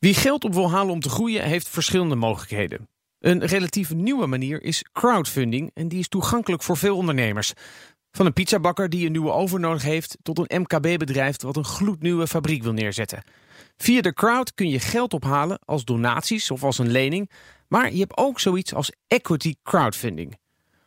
Wie geld op wil halen om te groeien, heeft verschillende mogelijkheden. Een relatief nieuwe manier is crowdfunding en die is toegankelijk voor veel ondernemers. Van een pizzabakker die een nieuwe oven nodig heeft tot een MKB-bedrijf wat een gloednieuwe fabriek wil neerzetten. Via de crowd kun je geld ophalen als donaties of als een lening, maar je hebt ook zoiets als equity crowdfunding.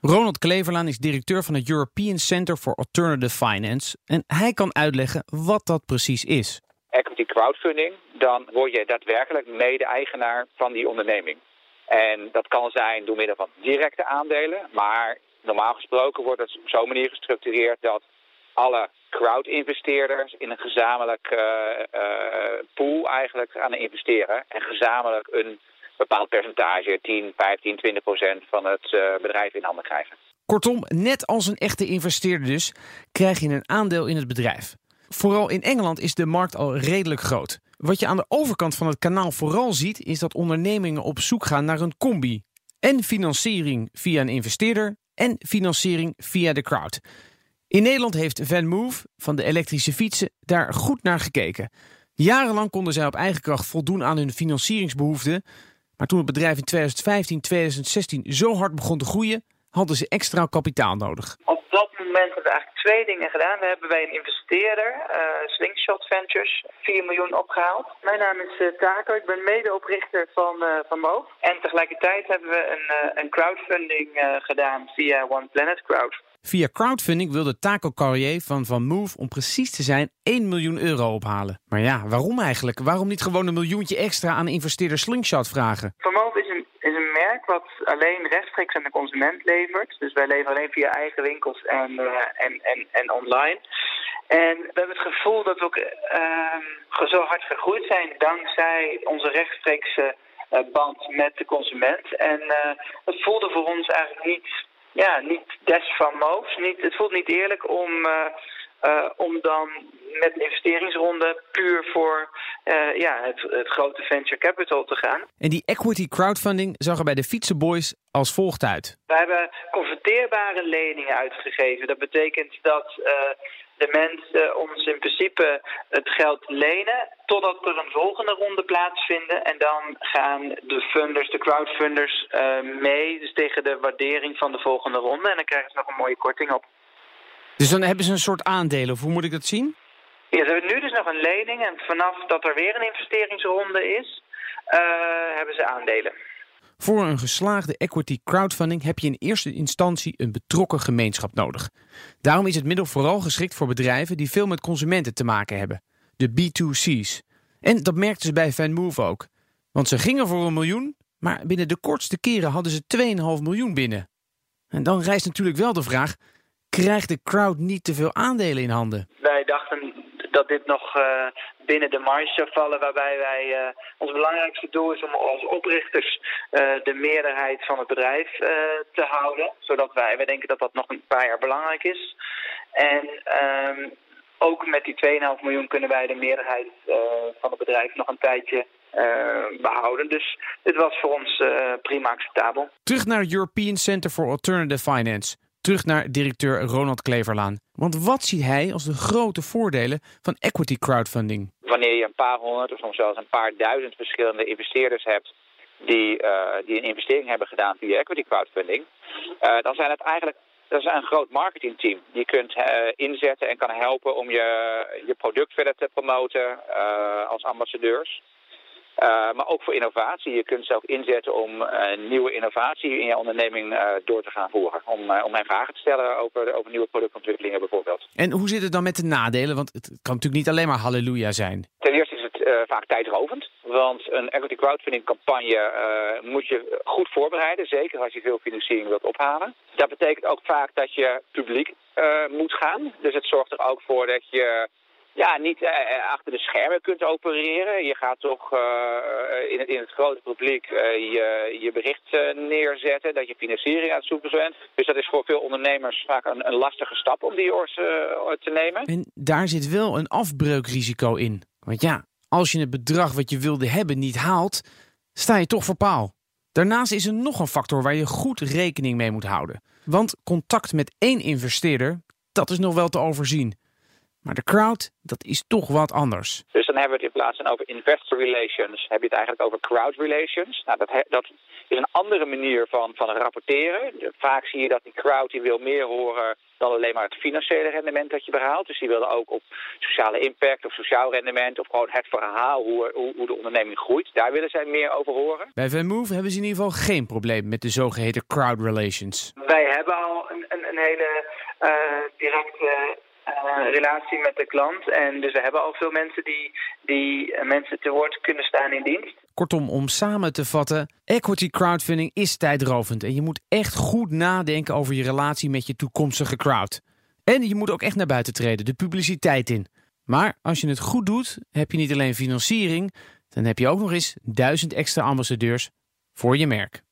Ronald Kleverlaan is directeur van het European Center for Alternative Finance en hij kan uitleggen wat dat precies is. Equity crowdfunding, dan word je daadwerkelijk mede-eigenaar van die onderneming. En dat kan zijn door middel van directe aandelen, maar normaal gesproken wordt het op zo'n manier gestructureerd dat alle crowd-investeerders in een gezamenlijk uh, uh, pool eigenlijk aan investeren en gezamenlijk een bepaald percentage, 10, 15, 20 procent van het uh, bedrijf in handen krijgen. Kortom, net als een echte investeerder dus, krijg je een aandeel in het bedrijf. Vooral in Engeland is de markt al redelijk groot. Wat je aan de overkant van het kanaal vooral ziet, is dat ondernemingen op zoek gaan naar een combi. En financiering via een investeerder en financiering via de crowd. In Nederland heeft Van Move van de elektrische fietsen daar goed naar gekeken. Jarenlang konden zij op eigen kracht voldoen aan hun financieringsbehoeften. Maar toen het bedrijf in 2015, 2016 zo hard begon te groeien, hadden ze extra kapitaal nodig. Moment hebben we eigenlijk twee dingen gedaan. We hebben bij een investeerder, uh, Slingshot Ventures, 4 miljoen opgehaald. Mijn naam is uh, Taco, ik ben medeoprichter van, uh, van Move. En tegelijkertijd hebben we een, een crowdfunding gedaan via One Planet Crowd. Via crowdfunding wilde Taco Carrier van Van Move om precies te zijn 1 miljoen euro ophalen. Maar ja, waarom eigenlijk? Waarom niet gewoon een miljoentje extra aan investeerder Slingshot vragen? Van Move is een, is een wat alleen rechtstreeks aan de consument levert. Dus wij leveren alleen via eigen winkels en, uh, en, en, en online. En we hebben het gevoel dat we ook uh, zo hard gegroeid zijn dankzij onze rechtstreekse uh, band met de consument. En het voelde voor ons eigenlijk niet ja, niet des van moos. Niet, het voelt niet eerlijk om, om dan met een investeringsronde puur voor uh, ja, het, het, grote venture capital te gaan. En die equity crowdfunding zag er bij de Fietsenboys als volgt uit. We hebben converteerbare leningen uitgegeven. Dat betekent dat de mensen ons in principe het geld lenen totdat er een volgende ronde plaatsvindt. En dan gaan de funders, de crowdfunders, uh, mee. Dus tegen de waardering van de volgende ronde. En dan krijgen ze nog een mooie korting op. Dus dan hebben ze een soort aandelen, of hoe moet ik dat zien? Ja, ze hebben nu dus nog een lening. En vanaf dat er weer een investeringsronde is, uh, hebben ze aandelen. Voor een geslaagde equity crowdfunding heb je in eerste instantie een betrokken gemeenschap nodig. Daarom is het middel vooral geschikt voor bedrijven die veel met consumenten te maken hebben. De B2C's. En dat merkten ze bij VanMove ook. Want ze gingen voor een miljoen, maar binnen de kortste keren hadden ze 2,5 miljoen binnen. En dan rijst natuurlijk wel de vraag, krijgt de crowd niet te veel aandelen in handen? Wij dachten dat dit nog uh, binnen de marge zou vallen, waarbij wij uh, ons belangrijkste doel is om als oprichters uh, de meerderheid van het bedrijf te houden, zodat wij, wij denken dat dat nog een paar jaar belangrijk is. En um, ook met die 2,5 miljoen kunnen wij de meerderheid van het bedrijf nog een tijdje behouden. Dus dit was voor ons prima acceptabel. Terug naar het European Center for Alternative Finance terug naar directeur Ronald Kleverlaan. Want wat ziet hij als de grote voordelen van equity crowdfunding? Wanneer je een paar honderd of soms zelfs een paar duizend verschillende investeerders hebt die, uh, die een investering hebben gedaan via equity crowdfunding, uh, dan zijn het eigenlijk dat is een groot marketingteam. Je kunt uh, inzetten en kan helpen om je, je product verder te promoten als ambassadeurs. Uh, maar ook voor innovatie. Je kunt zelf inzetten om uh, nieuwe innovatie in je onderneming uh, door te gaan voeren. Om, om mijn vragen te stellen over, over nieuwe productontwikkelingen bijvoorbeeld. En hoe zit het dan met de nadelen? Want het kan natuurlijk niet alleen maar halleluja zijn. Ten eerste is het vaak tijdrovend. Want een equity crowdfunding campagne moet je goed voorbereiden. Zeker als je veel financiering wilt ophalen. Dat betekent ook vaak dat je publiek moet gaan. Dus het zorgt er ook voor dat je ja, niet uh, achter de schermen kunt opereren. Je gaat toch uh, in, het, in het grote publiek je, je bericht neerzetten, dat je financiering aan het zoeken bent. Dus dat is voor veel ondernemers vaak een, een lastige stap om die oors te nemen. En daar zit wel een afbreukrisico in. Want ja, als je het bedrag wat je wilde hebben niet haalt, sta je toch voor paal. Daarnaast is er nog een factor waar je goed rekening mee moet houden. Want contact met één investeerder, dat is nog wel te overzien. Maar de crowd, dat is toch wat anders. Dus dan hebben we het in plaats van over investor relations, heb je het eigenlijk over crowd relations. Nou, dat, dat is een andere manier van, van rapporteren. Vaak zie je dat die crowd die wil meer horen dan alleen maar het financiële rendement dat je behaalt. Dus die willen ook op sociale impact of sociaal rendement of gewoon het verhaal hoe, hoe, hoe de onderneming groeit. Daar willen zij meer over horen. Bij VanMove hebben ze in ieder geval geen probleem met de zogeheten crowd relations. Wij hebben al een, een, een hele uh, directe uh, relatie met de klant. En dus we hebben al veel mensen die, die uh, mensen te woord kunnen staan in dienst. Kortom, om samen te vatten, equity crowdfunding is tijdrovend. En je moet echt goed nadenken over je relatie met je toekomstige crowd. En je moet ook echt naar buiten treden, de publiciteit in. Maar als je het goed doet, heb je niet alleen financiering, dan heb je ook nog eens duizend extra ambassadeurs voor je merk.